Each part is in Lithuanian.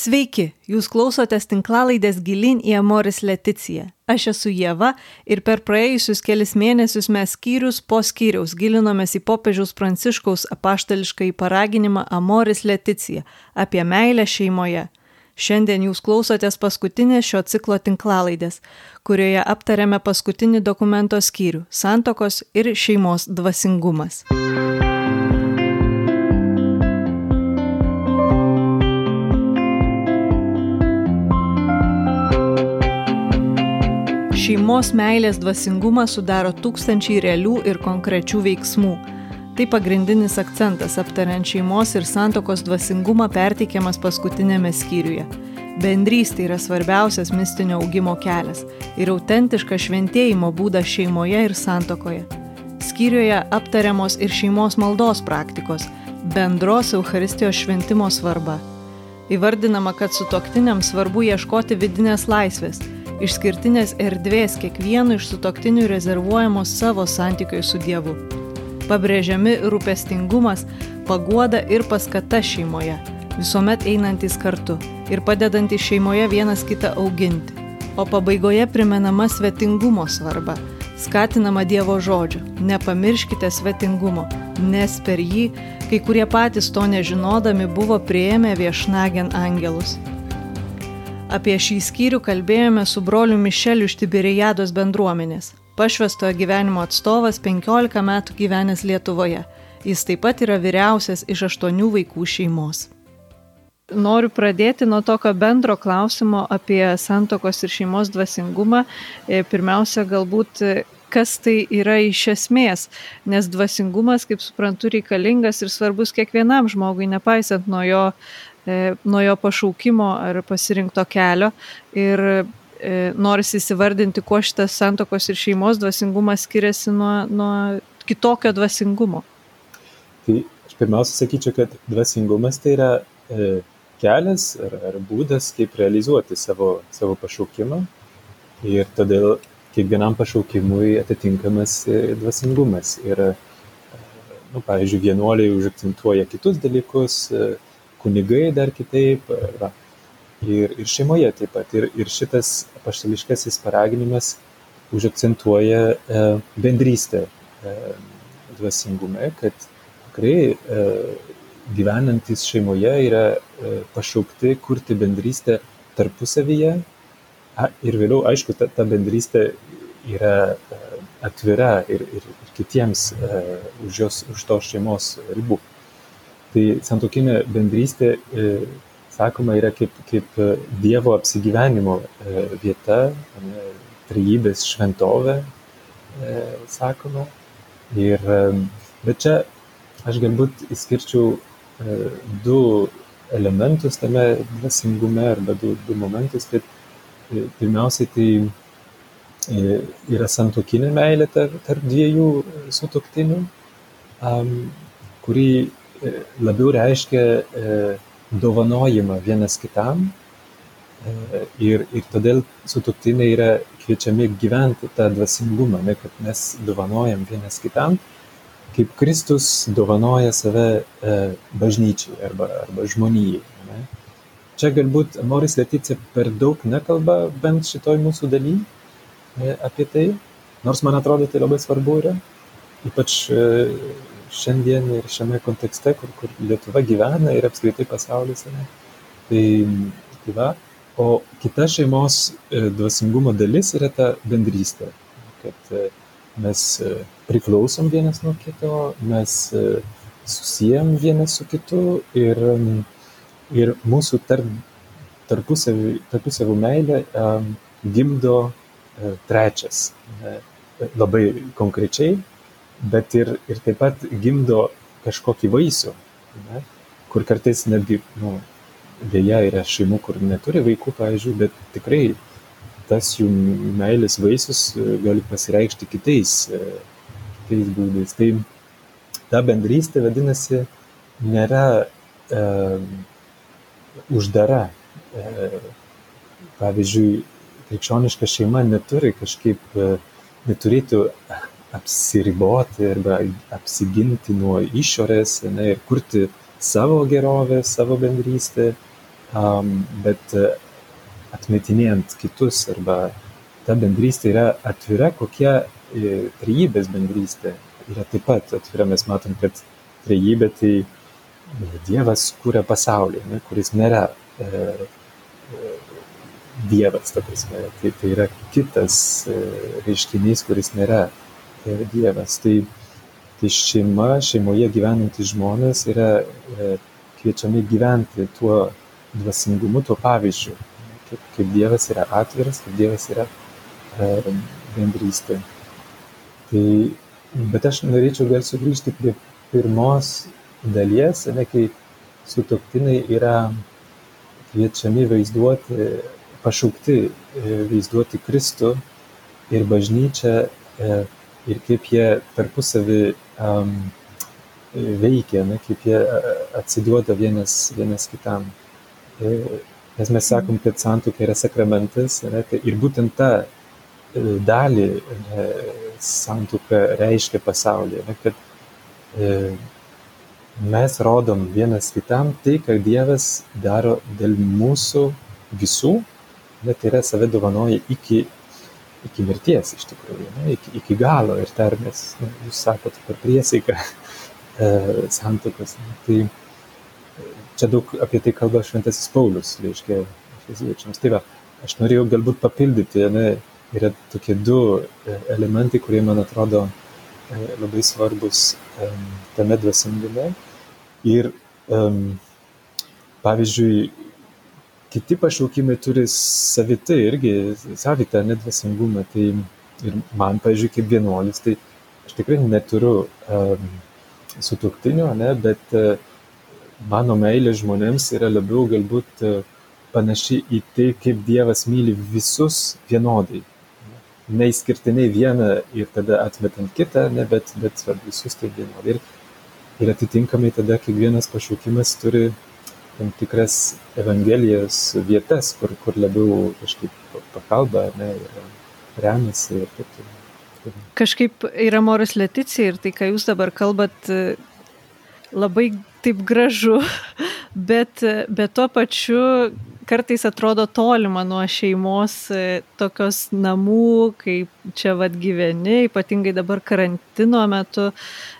Sveiki, jūs klausotės tinklalaidės Gilin į Amoris Leticiją. Aš esu Jėva ir per praėjusius kelias mėnesius mes skyrius po skyriaus gilinomės į popiežiaus pranciškaus apaštališką į paraginimą Amoris Leticija apie meilę šeimoje. Šiandien jūs klausotės paskutinės šio ciklo tinklalaidės, kurioje aptarėme paskutinį dokumento skyrių - santokos ir šeimos dvasingumas. Šeimos meilės dvasingumą sudaro tūkstančiai realių ir konkrečių veiksmų. Tai pagrindinis akcentas aptariant šeimos ir santokos dvasingumą perteikiamas paskutinėme skyriuje. Bendrystė yra svarbiausias mistinio augimo kelias ir autentiškas šventėjimo būdas šeimoje ir santokoje. Skyriuje aptariamos ir šeimos maldos praktikos, bendros Euharistijos šventimo svarba. Įvardinama, kad sutoktiniams svarbu ieškoti vidinės laisvės išskirtinės erdvės kiekvienu iš sutoktinių rezervuojamos savo santykiui su Dievu. Pabrėžiami rūpestingumas, paguoda ir paskata šeimoje, visuomet einantis kartu ir padedantys šeimoje vienas kitą auginti. O pabaigoje primenama svetingumo svarba, skatinama Dievo žodžio, nepamirškite svetingumo, nes per jį kai kurie patys to nežinodami buvo prieėmę viešnagien angelus. Apie šį skyrių kalbėjome su broliu Mišeliu iš Tiberijados bendruomenės. Pašvestojo gyvenimo atstovas 15 metų gyvenęs Lietuvoje. Jis taip pat yra vyriausias iš aštuonių vaikų šeimos. Noriu pradėti nuo tokio bendro klausimo apie santokos ir šeimos dvasingumą. E, pirmiausia, galbūt kas tai yra iš esmės, nes dvasingumas, kaip suprantu, reikalingas ir svarbus kiekvienam žmogui, nepaisant nuo jo E, nuo jo pašaukimo ar pasirinkto kelio ir e, norisi įsivardinti, kuo šitas santokos ir šeimos dvasingumas skiriasi nuo, nuo kitokio dvasingumo. Tai aš pirmiausia sakyčiau, kad dvasingumas tai yra e, kelias ar, ar būdas, kaip realizuoti savo, savo pašaukimą ir todėl kiekvienam pašaukimui atitinkamas e, dvasingumas. Ir, nu, pavyzdžiui, vienuoliai užakcentuoja kitus dalykus, e, kunigai dar kitaip, va. Ir, ir šeimoje taip pat. Ir, ir šitas apaštališkasis paraginimas užakcentuoja e, bendrystę e, dvasingume, kad tikrai e, gyvenantis šeimoje yra e, pašaukti kurti bendrystę tarpusavyje. A, ir vėliau, aišku, ta, ta bendrystė yra e, atvira ir, ir, ir kitiems e, už, jos, už tos šeimos ribų. Tai santokinė bendrystė, e, sakoma, yra kaip, kaip e, Dievo apsigyvenimo e, vieta, trejybės šventovė, sakoma. Ir, bet čia aš galbūt įskirčiau du elementus tame dvasingume arba du, du momentus, kad pirmiausiai tai yra santokinė meilė tarp, tarp dviejų sutoktinių, kurį labiau reiškia e, dovanojimą vienas kitam e, ir, ir todėl sutuktiniai yra kviečiami gyventi tą dvasingumą, ne, kad mes dovanojam vienas kitam, kaip Kristus dovanoja save e, bažnyčiai arba, arba žmonijai. Ne. Čia galbūt Moris Leticija per daug nekalba bent šitoj mūsų daly apie tai, nors man atrodo tai labai svarbu yra, ypač šiandien ir šiame kontekste, kur, kur Lietuva gyvena ir apskritai pasaulis. Ne? Tai, tai va, o kita šeimos e, dvasingumo dalis yra ta bendrystė, kad e, mes e, priklausom vienas nuo kito, mes susijęm vienas su kitu ir, ir mūsų tarp, tarpusavį, tarpusavų meilė gimdo trečias. Labai konkrečiai bet ir, ir taip pat gimdo kažkokį vaisių, ne? kur kartais netgi, nu, dėja yra šeimų, kur neturi vaikų, pavyzdžiui, bet tikrai tas jų meilės vaisius e, gali pasireikšti kitais, e, kitais būdais. Tai ta bendrystė, vadinasi, nėra e, uždara. E, pavyzdžiui, krikščioniška šeima neturi kažkaip, e, neturėtų apsiriboti arba apsiginti nuo išorės ne, ir kurti savo gerovę, savo bendrystę, um, bet atmetinėjant kitus arba ta bendrystė yra atvira, kokia trejybės bendrystė yra taip pat atvira. Mes matom, kad trejybė tai Dievas kūrė pasaulį, ne, kuris nėra e, Dievas, ta prasme. Tai, tai yra kitas e, reiškinys, kuris nėra e, Dievas. Tai, tai šeima, šeimoje gyvenantys žmonės yra e, kviečiami gyventi tuo dvasingumu, tuo pavyzdžiu. Kaip, kaip Dievas yra atviras, kaip Dievas yra e, bendrystė. Tai, bet aš norėčiau vėl sugrįžti prie pirmos dalies, ne, kai sutoktiniai yra kviečiami vaizduoti, pašaukti e, vaizduoti Kristų ir bažnyčią e, ir kaip jie tarpusavį um, veikia, ne, kaip jie atsiduoda vienas, vienas kitam. E, nes mes sakom, kad santuoka yra sakramentas ne, tai ir būtent tą dalį ne, santuoka reiškia pasaulyje, ne, kad e, mes rodom vienas kitam tai, ką Dievas daro dėl mūsų visų, bet yra save dovanoja iki, iki mirties iš tikrųjų, ne, iki, iki galo ir dar mes, ne, jūs sakote per priesaiką e, santuokos. Ne, tai čia daug apie tai kalba Šventasis Paulius, reiškia, fiziečiams. Tai va, aš norėjau galbūt papildyti, ne, yra tokie du e, elementai, kurie man atrodo e, labai svarbus tame dvasingume. Ir um, pavyzdžiui, kiti pašaukimai turi savitai irgi savitą nedvasingumą. Tai ir man, pavyzdžiui, kaip vienuolis, tai aš tikrai neturiu um, sutuktinio, ne, bet uh, mano meilė žmonėms yra labiau galbūt uh, panaši į tai, kaip Dievas myli visus vienodai. Neįskirtinai vieną ir tada atmetant kitą, ne, bet, bet visus tai vienodai. Ir ir atitinkamai tada kiekvienas pašaukimas turi tam tikras evangelijos vietas, kur, kur labiau kažkaip pakalba, ne, remiasi ir taip toliau. Kažkaip yra Moris Leticija ir tai, ką jūs dabar kalbat, labai taip gražu, bet, bet tuo pačiu kartais atrodo tolima nuo šeimos e, tokios namų, kaip čia vad gyveni, ypatingai dabar karantino metu.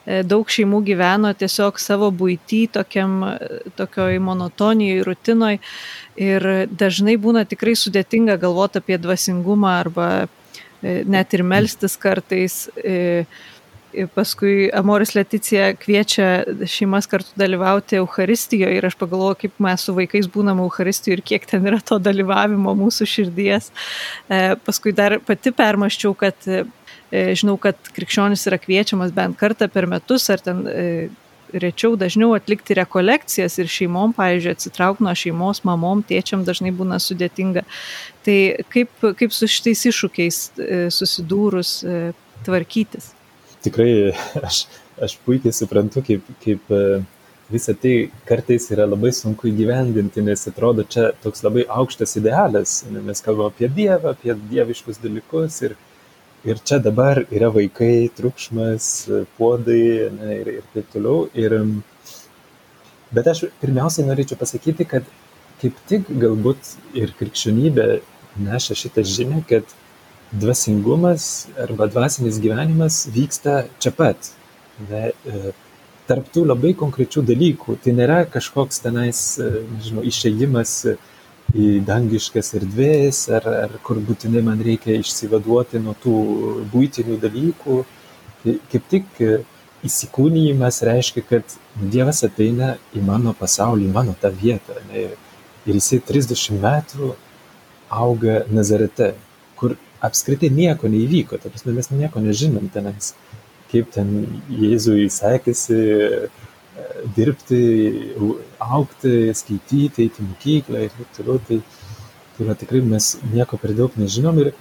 E, daug šeimų gyveno tiesiog savo būty, tokiam, tokioj monotonijai, rutinoj. Ir dažnai būna tikrai sudėtinga galvoti apie dvasingumą arba e, net ir melstis kartais. E, paskui Amoris Leticija kviečia šeimas kartu dalyvauti Euharistijoje ir aš pagalvoju, kaip mes su vaikais būnam Euharistijoje ir kiek ten yra to dalyvavimo mūsų širdies. E, paskui dar pati permaščiau, kad e, žinau, kad krikščionis yra kviečiamas bent kartą per metus ar ten e, rečiau dažniau atlikti rekolekcijas ir šeimom, pavyzdžiui, atsitraukti nuo šeimos, mamom, tėčiam dažnai būna sudėtinga. Tai kaip, kaip su šitais iššūkiais susidūrus tvarkytis? Tikrai aš, aš puikiai suprantu, kaip, kaip e, visą tai kartais yra labai sunku įgyvendinti, nes atrodo čia toks labai aukštas idealas. Mes kalbame apie Dievą, apie dieviškus dalykus ir, ir čia dabar yra vaikai, triukšmas, puodai ne, ir, ir taip toliau. Ir, bet aš pirmiausiai norėčiau pasakyti, kad kaip tik galbūt ir krikščionybė neša šitą žinią, kad dvasingumas arba dvasinis gyvenimas vyksta čia pat. Ne, e, tarp tų labai konkrečių dalykų. Tai nėra kažkoks tenais, e, nežinau, išėjimas į dangiškas erdvės, ar, ar kur būtinai man reikia išsivaduoti nuo tų būtinių dalykų. Tai kaip tik e, įsikūnyjimas reiškia, kad Dievas ateina į mano pasaulį, į mano tą vietą. Ne, ir jisai 30 metų auga Nazarete, apskritai nieko neįvyko, ta prasme mes nieko nežinom tenais, kaip ten Jėzui sekėsi e, dirbti, aukti, skaityti, eiti mokyklą ir taip toliau. Tai, tai va, tikrai mes nieko per daug nežinom ir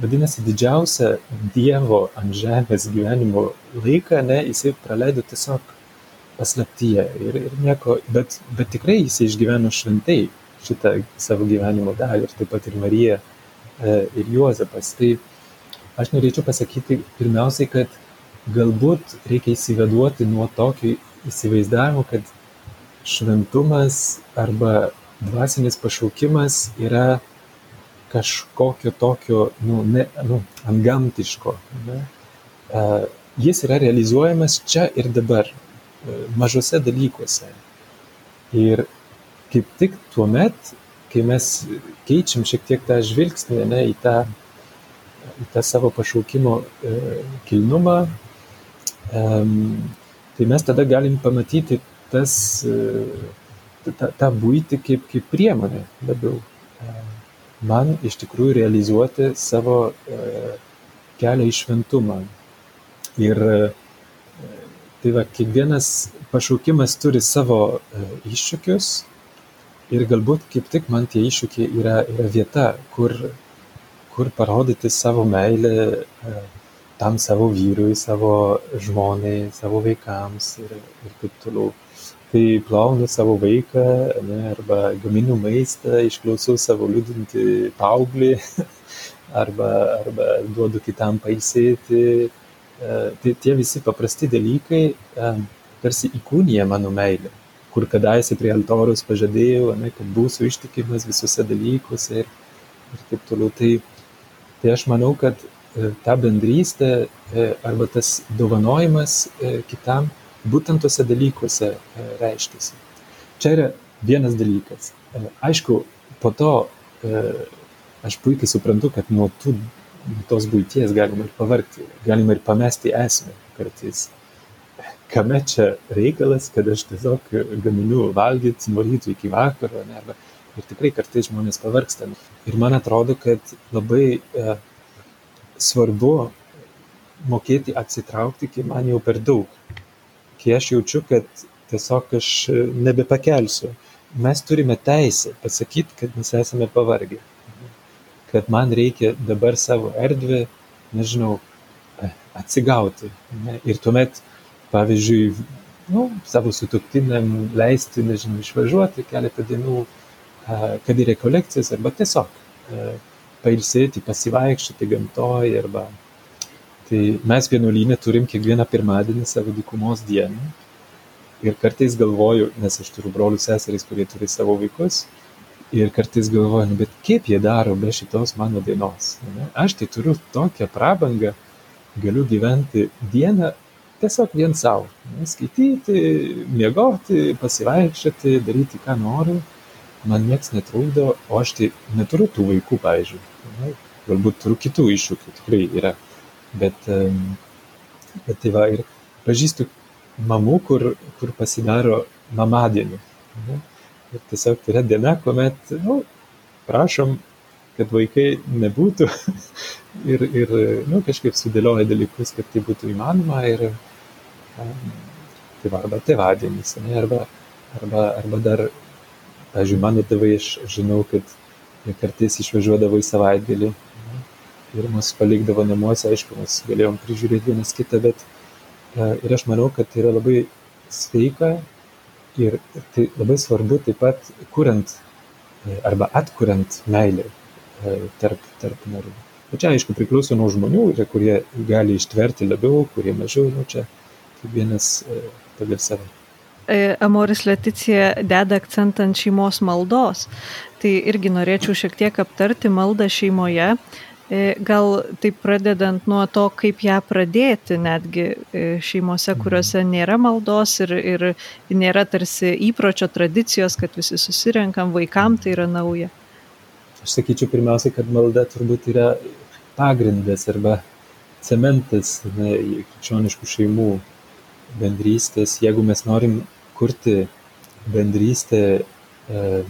vadinasi didžiausią Dievo ant žemės gyvenimo laiką, ne, jisai praleido tiesiog paslaptyje ir, ir nieko, bet, bet tikrai jisai išgyveno šventai šitą savo gyvenimo dalį ir taip pat ir Marija ir Juozapas. Tai aš norėčiau pasakyti pirmiausiai, kad galbūt reikia įsivaduoti nuo tokio įsivaizdavimo, kad šventumas arba dvasinis pašaukimas yra kažkokio tokio, nu, ne, nu, antgamtiško. Ne? Uh, jis yra realizuojamas čia ir dabar, uh, mažose dalykuose. Ir kaip tik tuo met, kai mes keičiam šiek tiek tą žvilgsnį ne, į, tą, į tą savo pašaukimo uh, kilnumą, um, tai mes tada galim pamatyti tas, uh, tą, tą būti kaip, kaip priemonę labiau. Uh, man iš tikrųjų realizuoti savo e, kelią į šventumą. Ir e, tai va, kiekvienas pašaukimas turi savo e, iššūkius ir galbūt kaip tik man tie iššūkiai yra, yra vieta, kur, kur parodyti savo meilę tam savo vyrui, savo žmonai, savo vaikams ir, ir taip toliau. Kai plaunu savo vaiką ane arba gaminu maistą išklausau savo liūdintį paauglį arba arba duodu kitam pailsėti. E, tai tie visi paprasti dalykai e, tarsi įkūnija mano meilę kur kadaise prie altoriaus pažadėjau ane kad būsiu ištikimas visuose dalykuose ir, ir taip toliau tai tai aš manau kad e, ta bendrystė arba tas dovanojimas kitam būtent tuose dalykuose e, reiškiasi. Čia yra vienas dalykas. E, aišku, po to e, aš puikiai suprantu, kad nuo tų, tos būties galima ir pavargti, galima ir pamesti esmę kartais. Kame čia reikalas, kad aš tiesiog gaminu valgyti nuo ryto iki vakaro, ne, arba, ir tikrai kartais žmonės pavargsta. Ir man atrodo, kad labai e, svarbu mokėti atsitraukti, kai man jau per daug kai aš jaučiu, kad tiesiog aš nebepakelsiu. Mes turime teisę pasakyti, kad mes esame pavargę. Kad man reikia dabar savo erdvę, nežinau, atsigauti. Ne? Ir tuomet, pavyzdžiui, nu, savo sutuktiniam leisti, nežinau, išvažiuoti keletą dienų, kad į rekolekcijas arba tiesiog pailsėti, pasivaikščioti gamtoje arba Tai mes vienuolynė turim kiekvieną pirmadienį savo dykumos dieną. Ir kartais galvoju, nes aš turiu brolių seserys, kurie turi savo vaikus. Ir kartais galvoju, nu, bet kaip jie daro be šitos mano dienos. Ne? Aš tai turiu tokią prabangą, galiu gyventi dieną tiesiog vien savo. Skaityti, miegoti, pasivaikščioti, daryti ką noriu. Man niekas netrukdo, o aš tai neturiu tų vaikų, pavyzdžiui. Ne? Galbūt turiu kitų iššūkių, tikrai yra bet, bet tai va ir pažįstu mamų, kur, kur pasidaro mamadienį. Ne? Ir tiesiog tai yra diena, kuomet, nu, prašom, kad vaikai nebūtų ir, ir nu, kažkaip sudėlioja dalykus, kad tai būtų įmanoma ir tai va, arba tėvadienis, ne, arba, arba, arba dar, pažiūrėjau, mano tėvai, aš žinau, kad jie kartais išvažiuodavo į savaitgalį ir mus palikdavo namuose, aišku, mes galėjom prižiūrėti vienas kitą, bet e, ir aš manau, kad tai yra labai sveika ir tai labai svarbu taip pat kuriant e, arba atkuriant meilę e, tarp, tarp narių. Bet čia, aišku, priklauso nuo žmonių, yra, kurie gali ištverti labiau, kurie mažiau, nu čia kiekvienas pagal save. Amoris Leticija deda akcentą ant šeimos maldos. Tai irgi norėčiau šiek tiek aptarti maldą šeimoje. E, gal taip pradedant nuo to, kaip ją pradėti netgi e, šeimose, kuriuose nėra maldos ir, ir nėra tarsi įpročio tradicijos, kad visi susirenkam, vaikam tai yra nauja. Aš sakyčiau pirmiausia, kad malda turbūt yra pagrindas arba cementas krikščioniškų šeimų bendrystės. Jeigu mes norim kurti bendrystę e,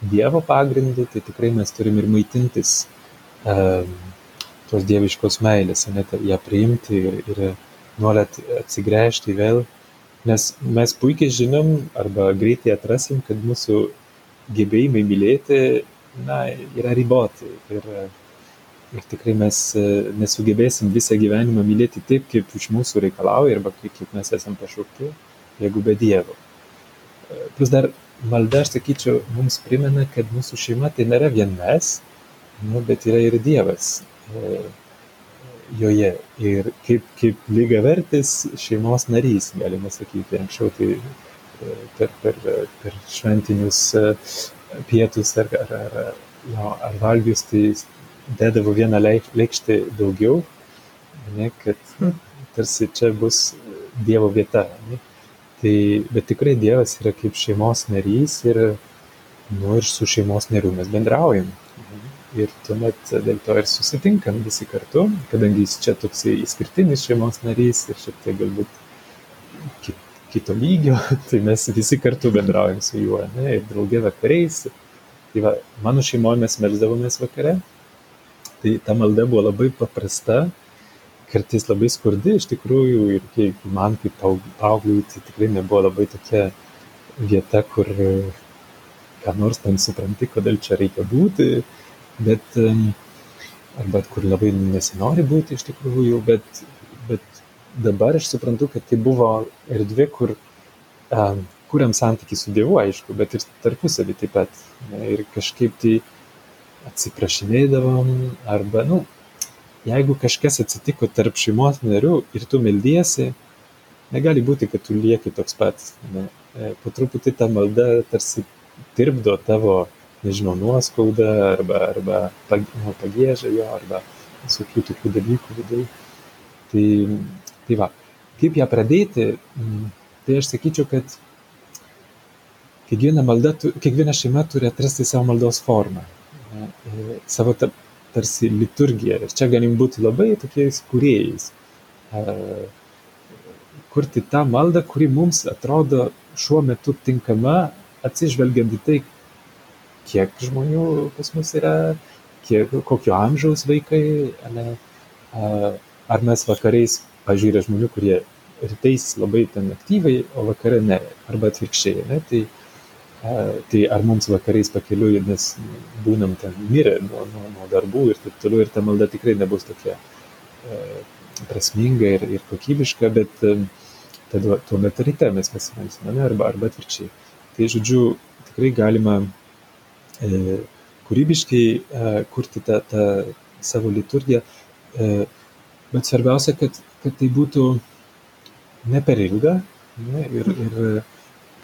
Dievo pagrindu, tai tikrai mes turim ir maitintis tos dieviškos meilės, ne, ją priimti ir, ir nuolat atsigręžti vėl, nes mes puikiai žinom arba greitai atrasim, kad mūsų gebėjimai mylėti na, yra riboti ir, ir tikrai mes nesugebėsim visą gyvenimą mylėti taip, kaip iš mūsų reikalauja arba kaip, kaip mes esam pašaukti, jeigu be Dievo. Plus dar malda, aš sakyčiau, mums primena, kad mūsų šeima tai nėra vien mes, nu, bet yra ir Dievas e, joje. Ir kaip, kaip lygiavertis šeimos narys, galima sakyti. Anksčiau tai e, per, per, per šventinius e, pietus ar, ar, ar, jo, ar valgius, tai dėdavo vieną lėkštę daugiau, ne, kad hmm. tarsi čia bus Dievo vieta. Ne. Tai, bet tikrai Dievas yra kaip šeimos narys ir, nu, ir su šeimos nariu mes bendraujam. Ir tuomet dėl to ir susitinkam visi kartu, kadangi jis čia toks išskirtinis šeimos narys ir šiek tiek galbūt kito lygio, tai mes visi kartu bendraujam su juo, ne, ir draugė vakariais. Tai va, mano šeimoje mes melzdavomės vakare, tai ta malda buvo labai paprasta, kartais labai skurdi iš tikrųjų ir kaip man kaip paaugliui tai tikrai nebuvo labai tokia vieta, kur ką nors ten supranti, kodėl čia reikia būti, bet arba kur labai nesinori būti iš tikrųjų, bet, bet dabar aš suprantu, kad tai buvo erdvė, kur um, kuriam santykių su Dievu, aišku, bet ir tarpusavį taip pat. Ir kažkaip tai atsiprašinėdavom, arba, nu, jeigu kažkas atsitiko tarp šeimos narių ir tu meldiesi, negali būti, kad tu lieki toks pats. Ne. E, po truputį ta malda tarsi tirpdo tavo, nežinau, nuoskaudą arba, arba nu, pagėžą jo, arba visokių tokių dalykų viduje. Tai Tai va, kaip ją pradėti, mm, tai aš sakyčiau, kad kiekviena, malda, kiekviena šeima turi atrasti savo maldos formą, savo ta, tarsi liturgiją. Ir čia galim būti labai tokiais kuriejais. Kurti tą maldą, kuri mums atrodo šiuo metu tinkama, atsižvelgiant į tai, kiek žmonių pas mus yra, kiek, kokio amžiaus vaikai, ne, ar mes vakariais yra žmonių, kurie rytais labai ten aktyviai, o vakare ne, arba atvirkščiai, ne, tai, tai ar mums vakarais pakeliui, nes būnam ten mirę nuo, nuo, nuo darbų ir taip toliau, ir ta malda tikrai nebus tokia a, prasminga ir, ir kokybiška, bet a, tada tuo metu ryte mes pasimelsime, arba, arba atvirkščiai. Tai žodžiu, tikrai galima e, kūrybiškai e, kurti tą, tą savo liturgiją, e, bet svarbiausia, kad kad tai būtų ne per ilga ne, ir, ir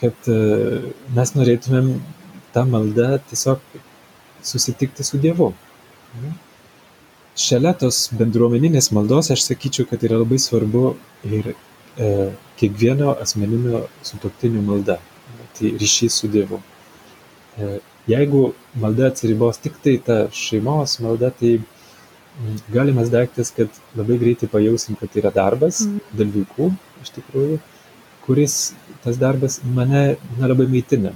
kad e, mes norėtumėm tą maldą tiesiog susitikti su Dievu. Ne. Šalia tos bendruomeninės maldos aš sakyčiau, kad yra labai svarbu ir e, kiekvieno asmeninio sutoktinio malda, tai ryšys su Dievu. E, jeigu malda atsiribos tik tai ta šeimos malda, tai galimas daiktas, kad labai greitai pajausim, kad yra darbas mm. dėl vaikų, iš tikrųjų, kuris tas darbas mane nelabai maitina.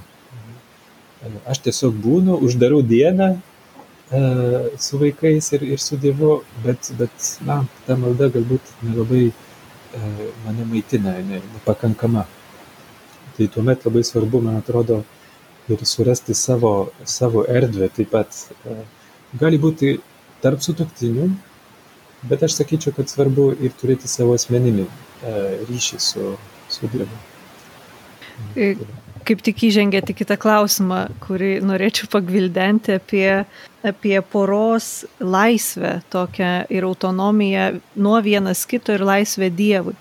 Aš tiesiog būnu, uždarau dieną e, su vaikais ir, ir su Dievu, bet, bet na, ta malda galbūt nelabai e, mane maitina, ne, nepakankama. Tai tuomet labai svarbu, man atrodo, ir surasti savo, savo erdvę taip pat. E, gali būti tarp sutuoktinių, bet aš sakyčiau, kad svarbu ir turėti savo asmeninį ryšį su, su Dievu. E, kaip tik įžengėte kitą klausimą, kurį norėčiau pagvildenti apie, apie poros laisvę tokią ir autonomiją nuo vienas kito ir laisvę Dievui.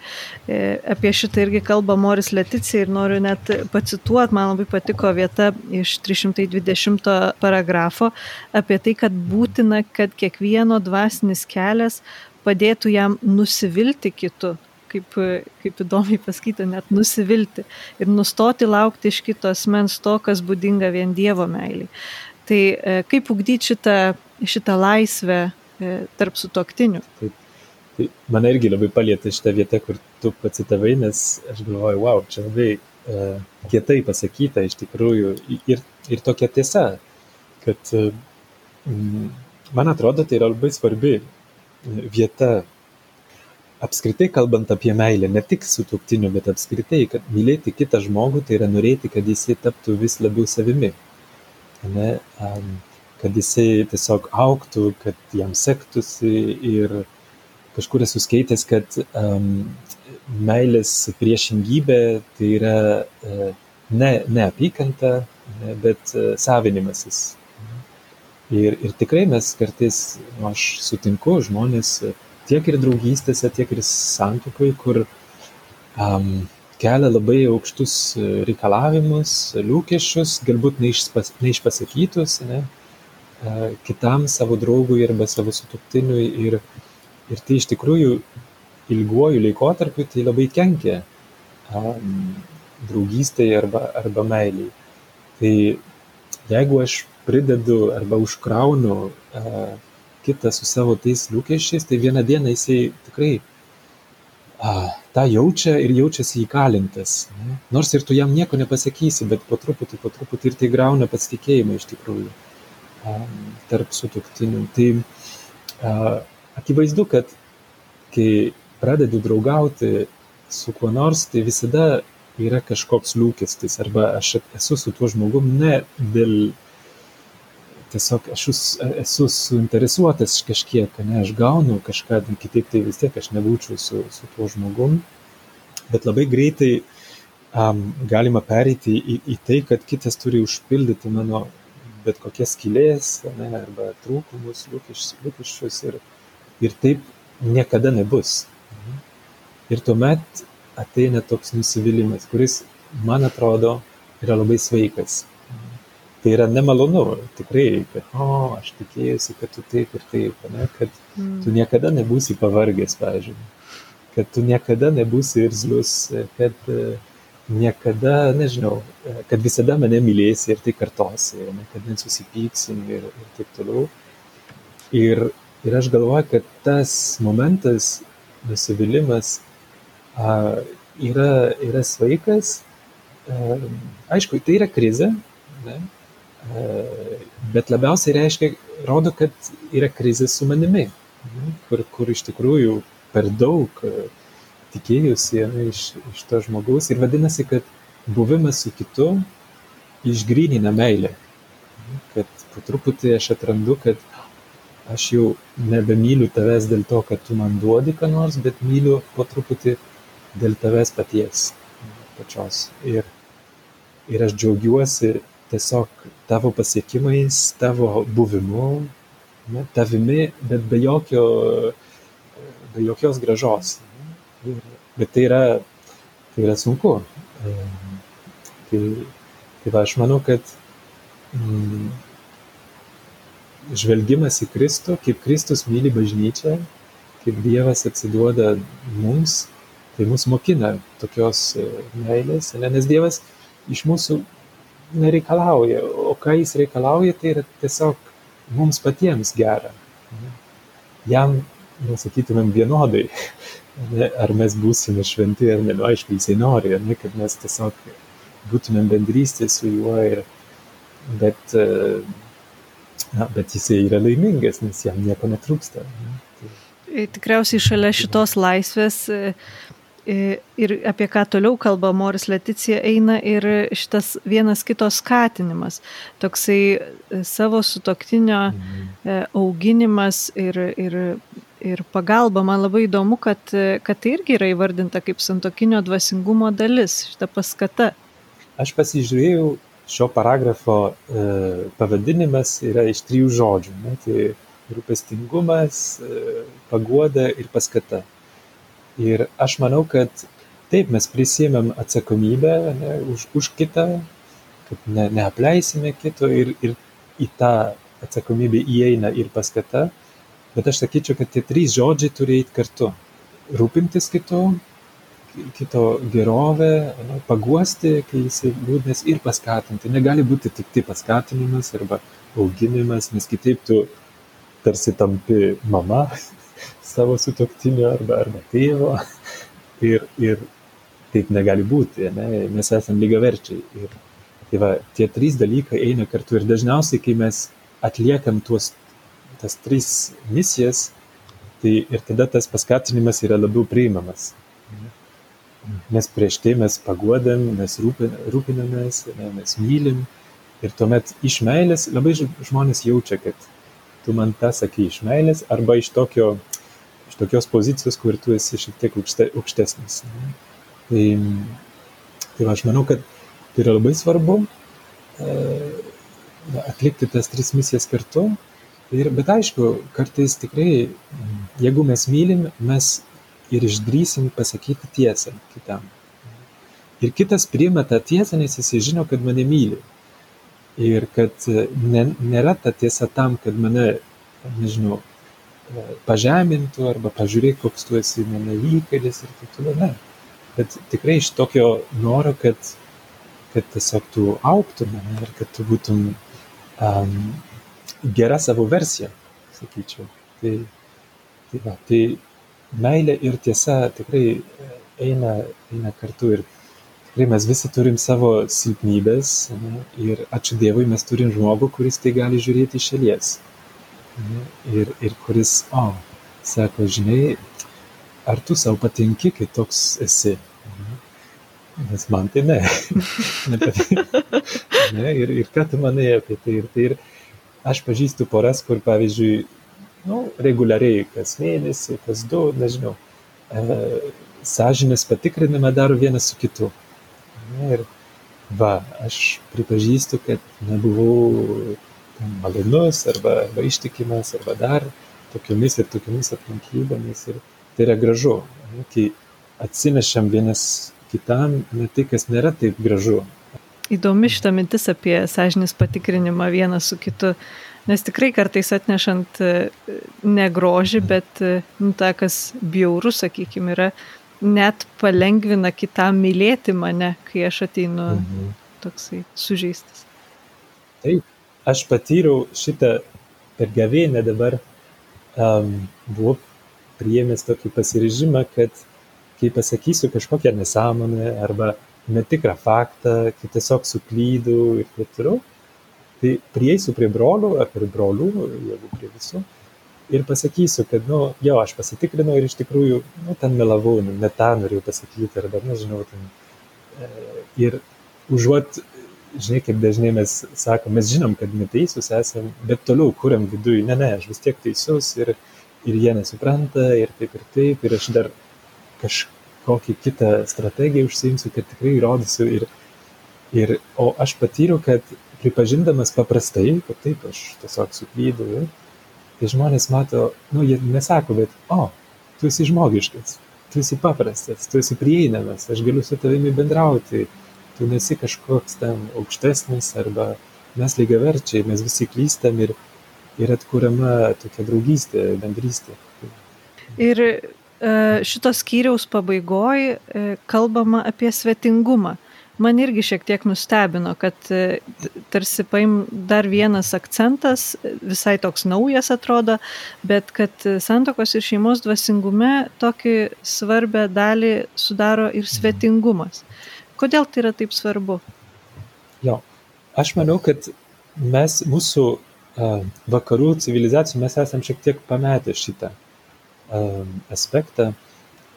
E, apie šitą irgi kalba Moris Leticija ir noriu net pacituoti, man labai patiko vieta iš 320 paragrafo apie tai, kad būtina, kad kiekvieno dvasinis kelias padėtų jam nusivilti kitu kaip, kaip įdomiai pasakyti, net nusivilti ir nustoti laukti iš kito asmens to, kas būdinga vien Dievo meiliai. Tai e, kaip ugdyti šitą, šitą laisvę e, tarp sutoktinių? Taip. Tai mane irgi labai palėtė šitą vietą, kur tu pacitavai, nes aš galvoju, wow, čia labai uh, kietai pasakyta iš tikrųjų ir, ir tokia tiesa, kad uh, man atrodo, tai yra labai svarbi vieta apskritai kalbant apie meilę, ne tik su tuoktiniu, bet apskritai, kad mylėti kitą žmogų, tai yra norėti, kad jisai taptų vis labiau savimi. Ne? Kad jisai tiesiog auktų, kad jam sektųsi ir kažkur esu skaitęs, kad um, meilės priešingybė tai yra uh, ne, ne apykanta, ne, bet uh, savinimasis. Ir, ir tikrai mes kartais, nu, aš sutinku žmonės, uh, tiek ir draugystėse, tiek ir santukoje, kur um, kelia labai aukštus reikalavimus, lūkesčius, galbūt neišpas, neišpasakytus, ne, kitam savo draugui arba savo sutuktiniui ir, ir tai iš tikrųjų ilguoju laikotarpiu tai labai kenkia um, draugystėje arba, arba meiliai. Tai jeigu aš pridedu arba užkraunu uh, kitą su savo tais lūkesčiais, tai vieną dieną jisai tikrai uh, tą jaučia ir jaučiasi įkalintas. Ne? Nors ir tu jam nieko nepasakysi, bet po truputį, po truputį ir tai grauna pasitikėjimą iš tikrųjų um, tarp sutuktinių. Tai uh, akivaizdu, kad kai pradedu draugauti su kuo nors, tai visada yra kažkoks lūkestis arba aš esu su tuo žmogum ne dėl tiesiog aš esu suinteresuotas kažkiek, ne, aš gaunu kažką, kitaip tai vis tiek aš nebūčiau su, su tuo žmogum, bet labai greitai um, galima pereiti į, į tai, kad kitas turi užpildyti mano bet kokias skylės ne, arba trūkumus, lūkesčius, ir, ir taip niekada nebus. Ir tuomet ateina toks nusivylimas, kuris, man atrodo, yra labai sveikas. Tai yra nemalonu, tikrai, kad, o, aš tikėjausi, kad tu taip ir taip, ne, kad mm. tu niekada nebūsi pavargęs, pavyzdžiui, kad tu niekada nebūsi irzlus, kad niekada, nežinau, kad visada mane mylėsi ir tai kartosi, ne, kad nesusipyksim ir, ir taip toliau. Ir, ir aš galvoju, kad tas momentas, nusivylimas, yra, yra sveikas. Aišku, tai yra krizė, ne? Bet labiausiai reiškia, rodo, kad yra krizė su manimi, kur, kur iš tikrųjų per daug tikėjusi ne, iš, iš to žmogaus ir vadinasi, kad buvimas su kitu išgrynina meilę. Kad po truputį aš atrandu, kad aš jau nebemyliu tavęs dėl to, kad tu man duodi ką nors, bet myliu po truputį dėl tavęs paties, pačios. Ir, ir aš džiaugiuosi tiesiog tavo pasiekimais, tavo buvimu, ne, tavimi, bet be, jokio, be jokios gražos. Ir, bet tai yra, tai yra sunku. Tai, tai va, aš manau, kad mm, žvelgimas į Kristų, kaip Kristus myli bažnyčią, kaip Dievas atsiduoda mums, tai mus mokina tokios e, meilės, ne? nes Dievas iš mūsų nereikalauja, o ką jis reikalauja, tai yra tiesiog mums patiems gera. Jam, nesakytumėm, vienodai, ne? ar mes būsime šventi ar ne, nu, aišku, jisai nori, ne? kad mes tiesiog būtumėm bendrystė su juo, ir, bet, e, na, bet jisai yra laimingas, nes jam nieko netrūksta. Ne? Tai... Tikriausiai šalia šitos laisvės Ir apie ką toliau kalba Moris Leticija eina ir šitas vienas kitos skatinimas, toksai e, savo sutoktinio mhm. e, auginimas ir, ir, ir pagalba. Man labai įdomu, kad, kad tai irgi yra įvardinta kaip santokinio dvasingumo dalis, šita paskata. Aš pasižiūrėjau, šio paragrafo e, pavadinimas yra iš trijų žodžių. Ne? Tai rūpestingumas, e, paguoda ir paskata. Ir aš manau, kad taip mes prisėmėm atsakomybę ne, už, už kitą, kad ne, neapleisime kito ir, ir į tą atsakomybę įeina ir paskata. Bet aš sakyčiau, kad tie trys žodžiai turi eiti kartu. Rūpintis kitu, kito gerovę, ne, paguosti, kai jisai liūdnas ir paskatinti. Negali būti tik tai paskatinimas arba auginimas, nes kitaip tu tarsi tampi mama savo sutuoktinio arba, arba tėvo. Ir, ir taip negali būti, ne? mes esame lygiaverčiai. Ir tai va, tie trys dalykai eina kartu ir dažniausiai, kai mes atliekam tuos, tas tris misijas, tai ir tada tas paskatinimas yra labiau priimamas. Nes prieš tai mes paguodam, mes rūpinamės, ne, mes mylim ir tuomet iš meilės labai žmonės jaučia, kad tu man tą sakai iš meilės arba iš tokio tokios pozicijos, kur tu esi šiek tiek aukšte, aukštesnis. Tai, tai va, aš manau, kad tai yra labai svarbu e, atlikti tas tris misijas kartu. Ir, bet aišku, kartais tikrai, jeigu mes mylim, mes ir išdrysim pasakyti tiesą kitam. Ir kitas priima tą tiesą, nes jisai žino, kad mane myli. Ir kad e, ne, nėra ta tiesa tam, kad mane, nežinau, pažemintų arba pažiūrėk, koks tu esi įkalis ir taip toliau. Ne. Bet tikrai iš tokio noro, kad, kad tiesiog tu auktum ir kad tu būtum um, gera savo versija, sakyčiau. Tai, tai, va, tai meilė ir tiesa tikrai eina, eina kartu ir tikrai mes visi turim savo silpnybės ne, ir ačiū Dievui mes turim žmogų, kuris tai gali žiūrėti iš šalies. Ne, ir, ir kuris, o, sako, žinai, ar tu savo patinki, kai toks esi? Ne, nes man tai ne. ne ir, ir ką tu manai apie tai? Ir, tai ir aš pažįstu poras, kur pavyzdžiui, nu, reguliariai kas mėnesį, kas du, nežinau, e, sąžinės patikrinimą daro vienas su kitu. Ir va, aš pripažįstu, kad nebuvau malonus arba, arba ištikimas arba dar tokiomis ir tokiomis aplinkybėmis. Ir tai yra gražu, ne, kai atsinešam vienas kitam ne tai, kas nėra taip gražu. Įdomi šita mintis apie sąžinės patikrinimą vienas su kitu, nes tikrai kartais atnešant e, negrožį, bet e, nu, ta, kas bjauru, sakykime, yra net palengvina kitam mylėti mane, kai aš ateinu mhm. toksai sužeistas. Taip, aš patyriau šitą per gavėnę dabar, um, buvau priėmęs tokį pasiryžimą, kad kai pasakysiu kažkokią nesąmonę arba netikrą faktą, kai tiesiog suklydau ir taip toliau, tai prieisiu prie brolių ar prie brolių, jeigu prie visų, ir pasakysiu, kad, nu, jo, aš pasitikrinau ir iš tikrųjų, nu, ten melavau, nu, ne tą norėjau pasakyti, arba, nežinau, ten. E, ir užuot, žinai, kaip dažnai mes sakom, mes žinom, kad neteisūs esame, bet toliau kuriam viduje, ne, ne, aš vis tiek teisus ir, ir jie nesupranta ir taip ir taip, ir aš dar kažkokį kitą strategiją užsiimsiu, kad tikrai įrodysiu. Ir, ir, o aš patyriau, kad pripažindamas paprastai, kad taip, aš tiesiog suklydau, kai žmonės mato, nu, jie nesako, bet, o, tu esi žmogiškas, tu esi paprastas, tu esi prieinamas, aš galiu su tavimi bendrauti, tu nesi kažkoks ten aukštesnis arba mes lygiaverčiai, mes visi klystam ir, ir atkuriama tokia draugystė, bendrystė. Ir e, šitos skyriaus pabaigoje kalbama apie svetingumą man irgi šiek tiek nustebino, kad e, tarsi paim dar vienas akcentas, visai toks naujas atrodo, bet kad santokos ir šeimos dvasingume tokį svarbę dalį sudaro ir svetingumas. Kodėl tai yra taip svarbu? Jo, aš manau, kad mes mūsų uh, vakarų civilizacijų mes esam šiek tiek pametę šitą uh, aspektą.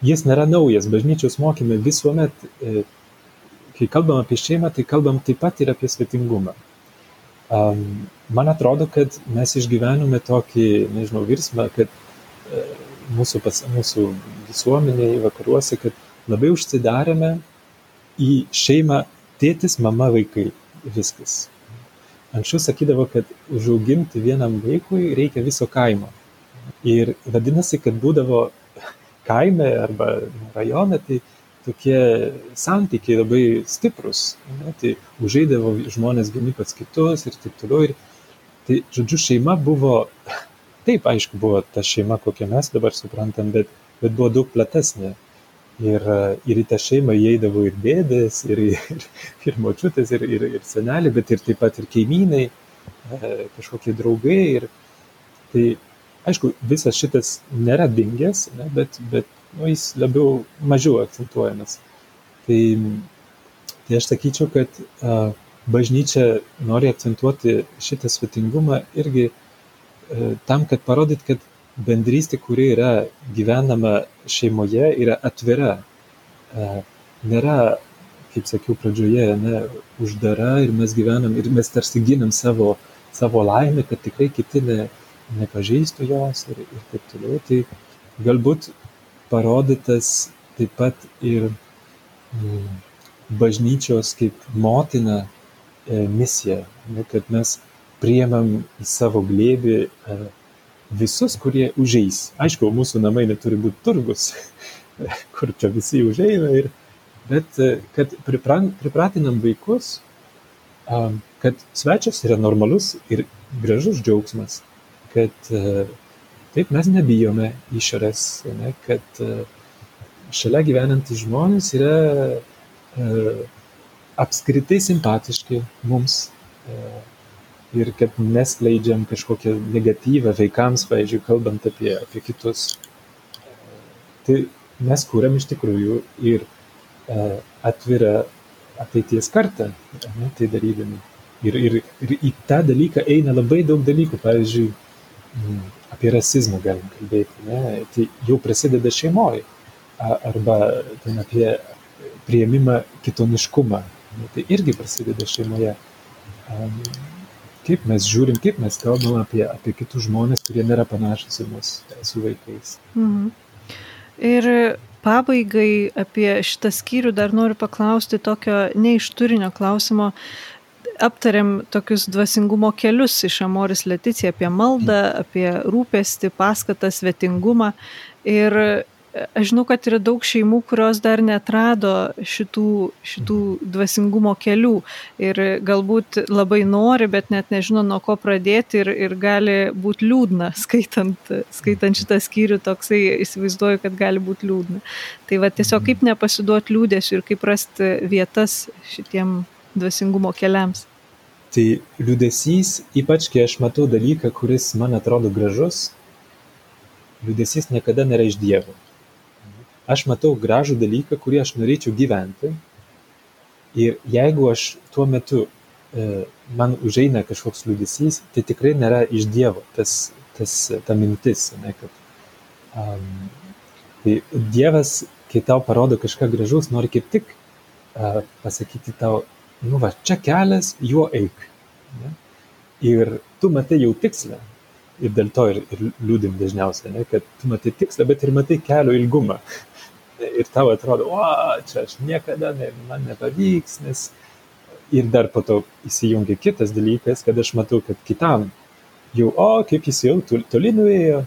Jis nėra naujas, bažnyčios mokymai visuomet uh, kai kalbam apie šeimą, tai kalbam taip pat ir apie svetingumą. Um, man atrodo, kad mes išgyvenome tokį, nežinau, virsmą, kad uh, mūsų, pas, mūsų visuomenėje vakaruose, kad labai užsidarėme į šeimą tėtis, mama, vaikai. Viskas. Anksčiau sakydavo, kad užauginti vienam vaikui reikia viso kaimo. Ir vadinasi, kad būdavo kaime arba rajone, tai tokie santykiai labai stiprus. Ne? Tai užeidavo žmonės vieni pats kitus ir taip toliau. Ir, tai, žodžiu, šeima buvo, taip, aišku, buvo ta šeima, kokią mes dabar suprantam, bet, bet buvo daug platesnė. Ir, ir į tą šeimą įeidavo ir dėdės, ir, ir, ir močiutės, ir, ir, ir seneliai, bet ir taip pat ir kaimynai, e, kažkokie draugai. Ir, tai, aišku, visas šitas nėra dingęs, ne, bet, bet nu, jis labiau mažiau akcentuojamas. Tai, tai aš sakyčiau, kad a, bažnyčia nori akcentuoti šitą svetingumą irgi a, tam, kad parodyt, kad bendrystė, kuri yra gyvenama šeimoje, yra atvira. A, nėra, kaip sakiau pradžioje, ne, uždara ir mes gyvenam ir mes tarsi ginam savo, savo laimę, kad tikrai kiti ne, nepažeistų jos ir, ir taip toliau. Tai galbūt parodytas taip pat ir mm, bažnyčios kaip motina e, misija, ne, kad mes priemam į savo glėbį e, visus, kurie užeis. Aišku, mūsų namai neturi būti turgus, kur čia visi užeina ir, bet e, kad pripratinam vaikus, kad svečias yra normalus ir gražus džiaugsmas, kad e, taip mes nebijome išorės, ne, kad e, šalia gyvenantys žmonės yra apskritai simpatiški mums ir kad neskleidžiam kažkokią negatyvą vaikams, pavyzdžiui, kalbant apie, apie kitus. Tai mes kūrėm iš tikrųjų ir atvirą ateities kartą, ne, tai darydami. Ir, ir, ir į tą dalyką eina labai daug dalykų, pavyzdžiui, apie rasizmą galim kalbėti, ne, tai jau prasideda šeimoje, arba ten apie prieimimą kitoniškumą, ne, tai irgi prasideda šeimoje. Kaip mes žiūrim, kaip mes kalbam apie, apie kitus žmonės, kurie nėra panašus į mus su vaikais. Mhm. Ir pabaigai apie šitą skyrių dar noriu paklausti tokio ne iš turinio klausimo. Aptarėm tokius dvasingumo kelius iš Amoris Leticija apie maldą, apie rūpestį, paskatą, svetingumą. Ir aš žinau, kad yra daug šeimų, kurios dar netrado šitų, šitų dvasingumo kelių ir galbūt labai nori, bet net nežino, nuo ko pradėti ir, ir gali būti liūdna, skaitant, skaitant šitą skyrių, toksai įsivaizduoju, kad gali būti liūdna. Tai va tiesiog kaip nepasiduoti liūdėsiu ir kaip rasti vietas šitiem dvasingumo keliams. Tai liūdėsys, ypač kai aš matau dalyką, kuris man atrodo gražus, liūdėsys niekada nėra iš Dievo aš matau gražų dalyką, kurį aš norėčiau gyventi. Ir jeigu aš tuo metu e, man užeina kažkoks liūdėsys, tai tikrai nėra iš Dievo tas, tas, ta mintis. Ne, kad, um, tai Dievas, kai tau parodo kažką gražaus, nori kaip tik uh, pasakyti tau, nu va, čia kelias, juo eik. Ne? Ir tu matai jau tikslą. Ir dėl to ir, ir liūdim dažniausiai, ne, kad tu matai tikslą, bet ir matai kelio ilgumą ir tau atrodo, o, čia aš niekada ne, man nepavyks, nes ir dar po to įsijungia kitas dalykas, kad aš matau, kad kitam jau, o, kaip jis jau toli nuėjo,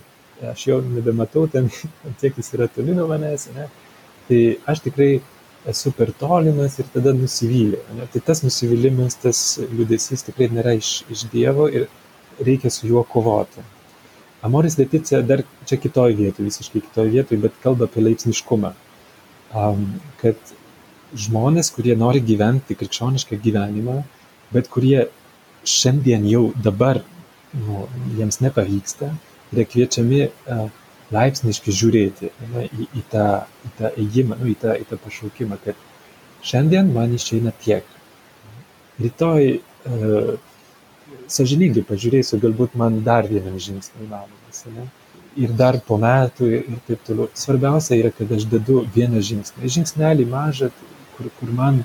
aš jau nebematau ten, kiek jis yra toli nuo manęs, ne? tai aš tikrai esu per tolimas ir tada nusivylė. Ne? Tai tas nusivylimas, tas liūdėsys tikrai nėra iš, iš Dievo ir reikia su juo kovoti. Amoris Leticija dar čia kitoj vietoj, visiškai kitoj vietoj, bet kalba apie laipsniškumą kad žmonės, kurie nori gyventi krikščionišką gyvenimą, bet kurie šiandien jau dabar nu, jiems nepavyksta, yra kviečiami laipsniškai žiūrėti ne, į, į, tą, į tą ėjimą, nu, į, tą, į tą pašaukimą, kad šiandien man išeina tiek. Rytoj uh, sažiningai pažiūrėsiu, galbūt man dar vienam žingsnį įmanomas. Ir dar po metų ir taip toliau. Svarbiausia yra, kad aš dedu vieną žingsnį. Žingsnelį mažą, kur, kur man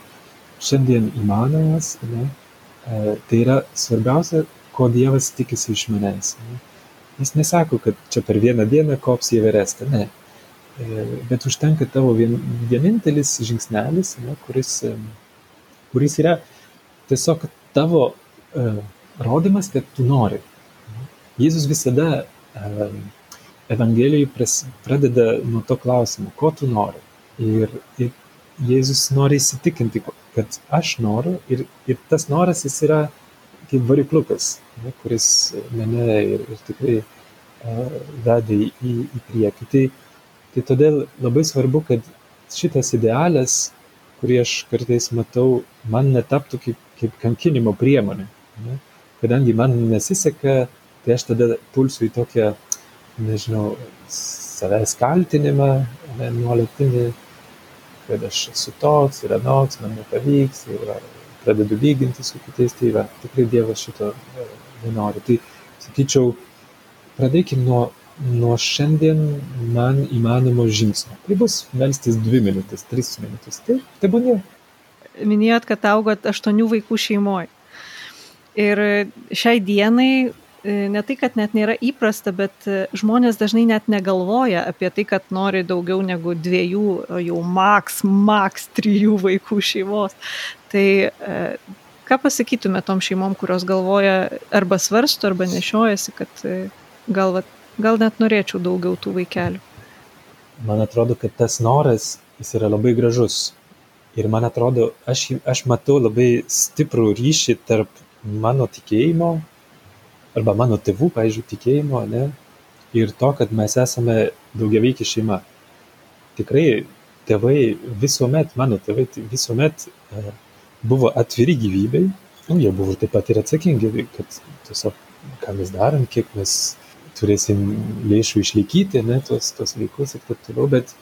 šiandien įmanomas, ne? E, tai yra svarbiausia, ko Dievas tikisi iš manęs. Ne? Jis nesako, kad čia per vieną dieną kops į Everestą, ne. E, bet užtenka tavo vien, vienintelis žingsnelis, ne, kuris, e, kuris yra tiesiog tavo uh, rodymas, kad tu nori. Jėzus visada uh, Evangelijai pradeda nuo to klausimo, ko tu nori. Ir, ir Jėzus nori įsitikinti, kad aš noriu ir, ir tas noras jis yra kaip varikliukas, ne, kuris mane ir, ir tikrai uh, veda į, į priekį. Tai, tai todėl labai svarbu, kad šitas idealas, kurį aš kartais matau, man netaptų kaip, kaip kankinimo priemonė. Ne? Kadangi man nesiseka, tai aš tada pulsiu į tokią nežinau, savęs kaltinimą nuolatinį, kad aš esu toks ir anoks, man nepavyks, ir pradedu lyginti su kitais, tai va, tikrai Dievas šito e, nenori. Tai sakyčiau, pradėkime nuo, nuo šiandien man įmanomo žingsnio. Tai bus melstis dvi minutės, tris minutės. Tai, tai būnė. Minėjot, kad augot aštuonių vaikų šeimoje. Ir šiai dienai ne tai, kad net nėra įprasta, bet e, žmonės dažnai net negalvoja apie tai, kad nori daugiau negu dviejų, jau maks, maks trijų vaikų šeimos. Tai e, ką pasakytume tom šeimom, kurios galvoja arba svarsto, arba nešiojasi, kad gal, gal net norėčiau daugiau tų vaikelių? Man atrodo, kad tas noras, jis yra labai gražus. Ir man atrodo, aš, aš matau labai stiprų ryšį tarp mano tikėjimo, arba mano tėvų, pavyzdžiui, tikėjimo, ne, ir to, kad mes esame daugiaveikė šeima. Tikrai tėvai visuomet, mano tėvai visuomet e, buvo atviri gyvybei, nu, jie buvo taip pat ir atsakingi, kad tiesiog, ką mes darom, kiek mes turėsim lėšų išlaikyti, ne, tos, tos vaikus ir taip toliau, bet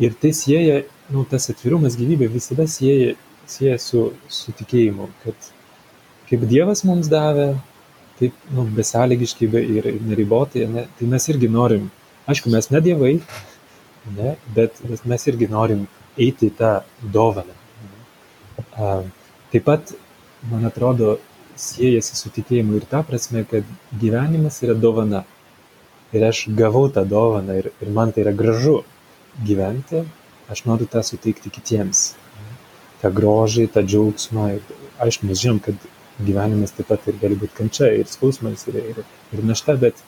ir tai sieja, nu, tas atvirumas gyvybė visada sieja, sieja su, su tikėjimu, kad kaip Dievas mums davė, taip, nu, besąlygiškai ir, ir neribotai, ne, tai mes irgi norim, aišku, mes ne dievai, ne, bet mes irgi norim eiti į tą dovaną. A, taip pat, man atrodo, siejasi su tikėjimu ir ta prasme, kad gyvenimas yra dovana. Ir aš gavau tą dovaną ir, ir man tai yra gražu gyventi, aš noriu tą suteikti kitiems. tą grožį, tą džiaugsmą. Aišku, mes žinom, kad gyvenimas taip pat ir gali būti kančia, ir skausmas, ir, ir, ir našta, bet,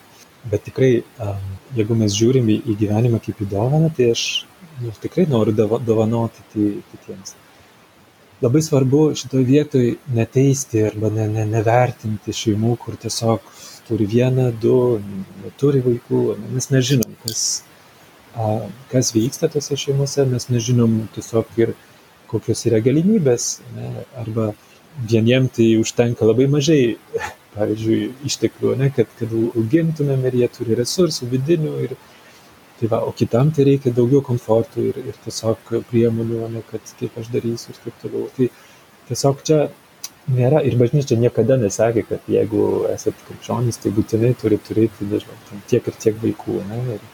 bet tikrai, jeigu mes žiūrim į, į gyvenimą kaip į dovaną, tai aš nu, tikrai noriu dovanoti kitiems. Labai svarbu šitoj vietoj neteisti arba ne, ne, nevertinti šeimų, kur tiesiog turi vieną, du, neturi vaikų, mes nežinom, kas, a, kas vyksta tose šeimose, mes nežinom tiesiog ir kokios yra galimybės, ne, arba vieniem tai užtenka labai mažai, pavyzdžiui, išteklių, ne, kad, kad augintumėm ir jie turi resursų vidinių ir, Tai va, o kitam tai reikia daugiau komforto ir, ir tiesiog priemonių, ne kad kaip aš darysiu ir taip toliau. Tai tiesiog čia nėra, ir bažnyčia niekada nesakė, kad jeigu esate krikščionys, tai būtinai turi turėti, nežinau, tiek ir tiek vaikų. Ne? Ir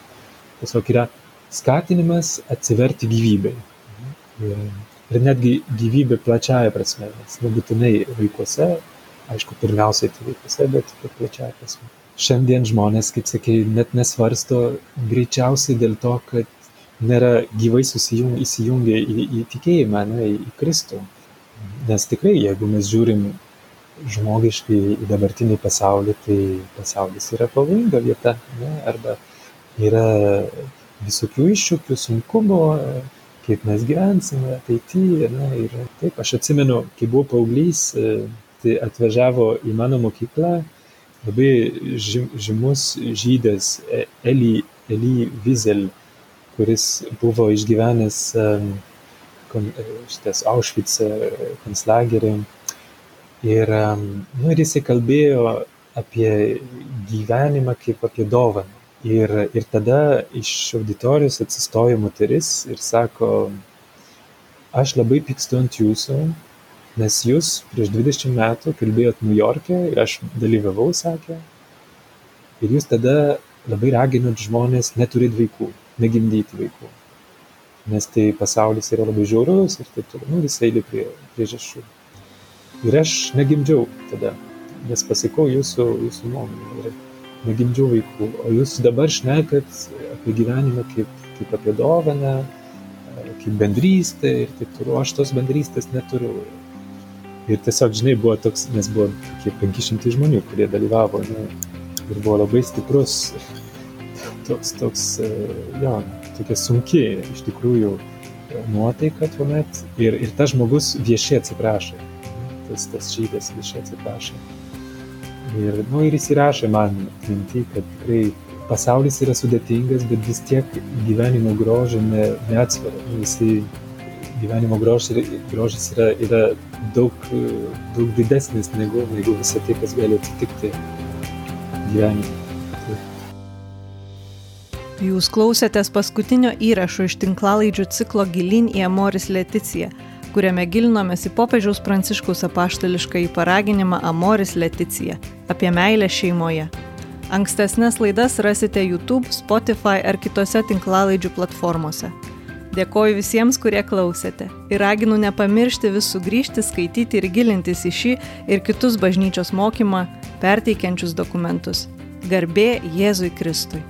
tiesiog yra skatinimas atsiverti gyvybei. Ir, ir netgi gyvybė plačiaja prasme, nes nebūtinai vaikuose, aišku, pirmiausiai tai vaikuose, bet plačiaja prasme šiandien žmonės, kaip sakei, net nesvarsto greičiausiai dėl to, kad nėra gyvai susijung, įsijungę į, į tikėjimą, ne, į Kristų. Nes tikrai, jeigu mes žiūrim žmogiškai į dabartinį pasaulį, tai pasaulis yra pavojinga vieta, ne, arba yra visokių iššūkių, sunkumų, kaip mes gyvensime ateityje. Ne, ir taip, aš atsimenu, kai buvau paauglys, tai atvažiavo į mano mokyklą labai žymus žydas e, Eli, Eli Wiesel, kuris buvo išgyvenęs e, šitas Auschwitz konclagerį. Ir, nu, ir jisai kalbėjo apie gyvenimą kaip apie dovaną. Ir, ir tada iš auditorijos atsistojo moteris ir sako, aš labai pykstu ant jūsų, nes jūs prieš dvidešimt metų kalbėjot niujorke ir aš dalyvavau sakė. Ir jūs tada labai raginot žmones neturėt vaikų negimdyti vaikų. Nes tai pasaulis yra labai žiaurus ir taip toliau. Nu visa eilė prie priežasčių. Ir aš negimdžiau tada nes pasikau jūsų jūsų nuomonę negimdžiau vaikų. O jūs dabar šnekat apie gyvenimą kaip kaip apie dovaną kaip bendrystę ir taip toliau. Aš tos bendrystės neturiu. Ir tiesiog, žinai, buvo toks, nes buvo kiek 500 žmonių, kurie dalyvavo, žinai, ir buvo labai stiprus, toks, toks, e, jo, tokia sunki iš tikrųjų nuotaika tuomet. Ir, ir tas žmogus viešai atsiprašė, tas, tas žydas viešai atsiprašė. Ir, nu, ir jis įrašė man mintį, kad tikrai pasaulis yra sudėtingas, bet vis tiek gyvenimo grožio ne, neatsveria. Jisai gyvenimo grožis, grožis yra, yra daug, daug didesnis negu, negu visą tai, kas gali atsitikti gyvenime. Jūs klausėtės paskutinio įrašo iš tinklalaidžių ciklo Gilin į Amoris Leticiją, kuriame gilinomės į popiežiaus pranciškaus apaštališką į paraginimą Amoris Leticija apie meilę šeimoje. Ankstesnės laidas rasite YouTube, Spotify ar kitose tinklalaidžių platformose. Dėkoju visiems, kurie klausėte ir raginu nepamiršti vis sugrįžti, skaityti ir gilintis į šį ir kitus bažnyčios mokymą perteikiančius dokumentus. Garbė Jėzui Kristui.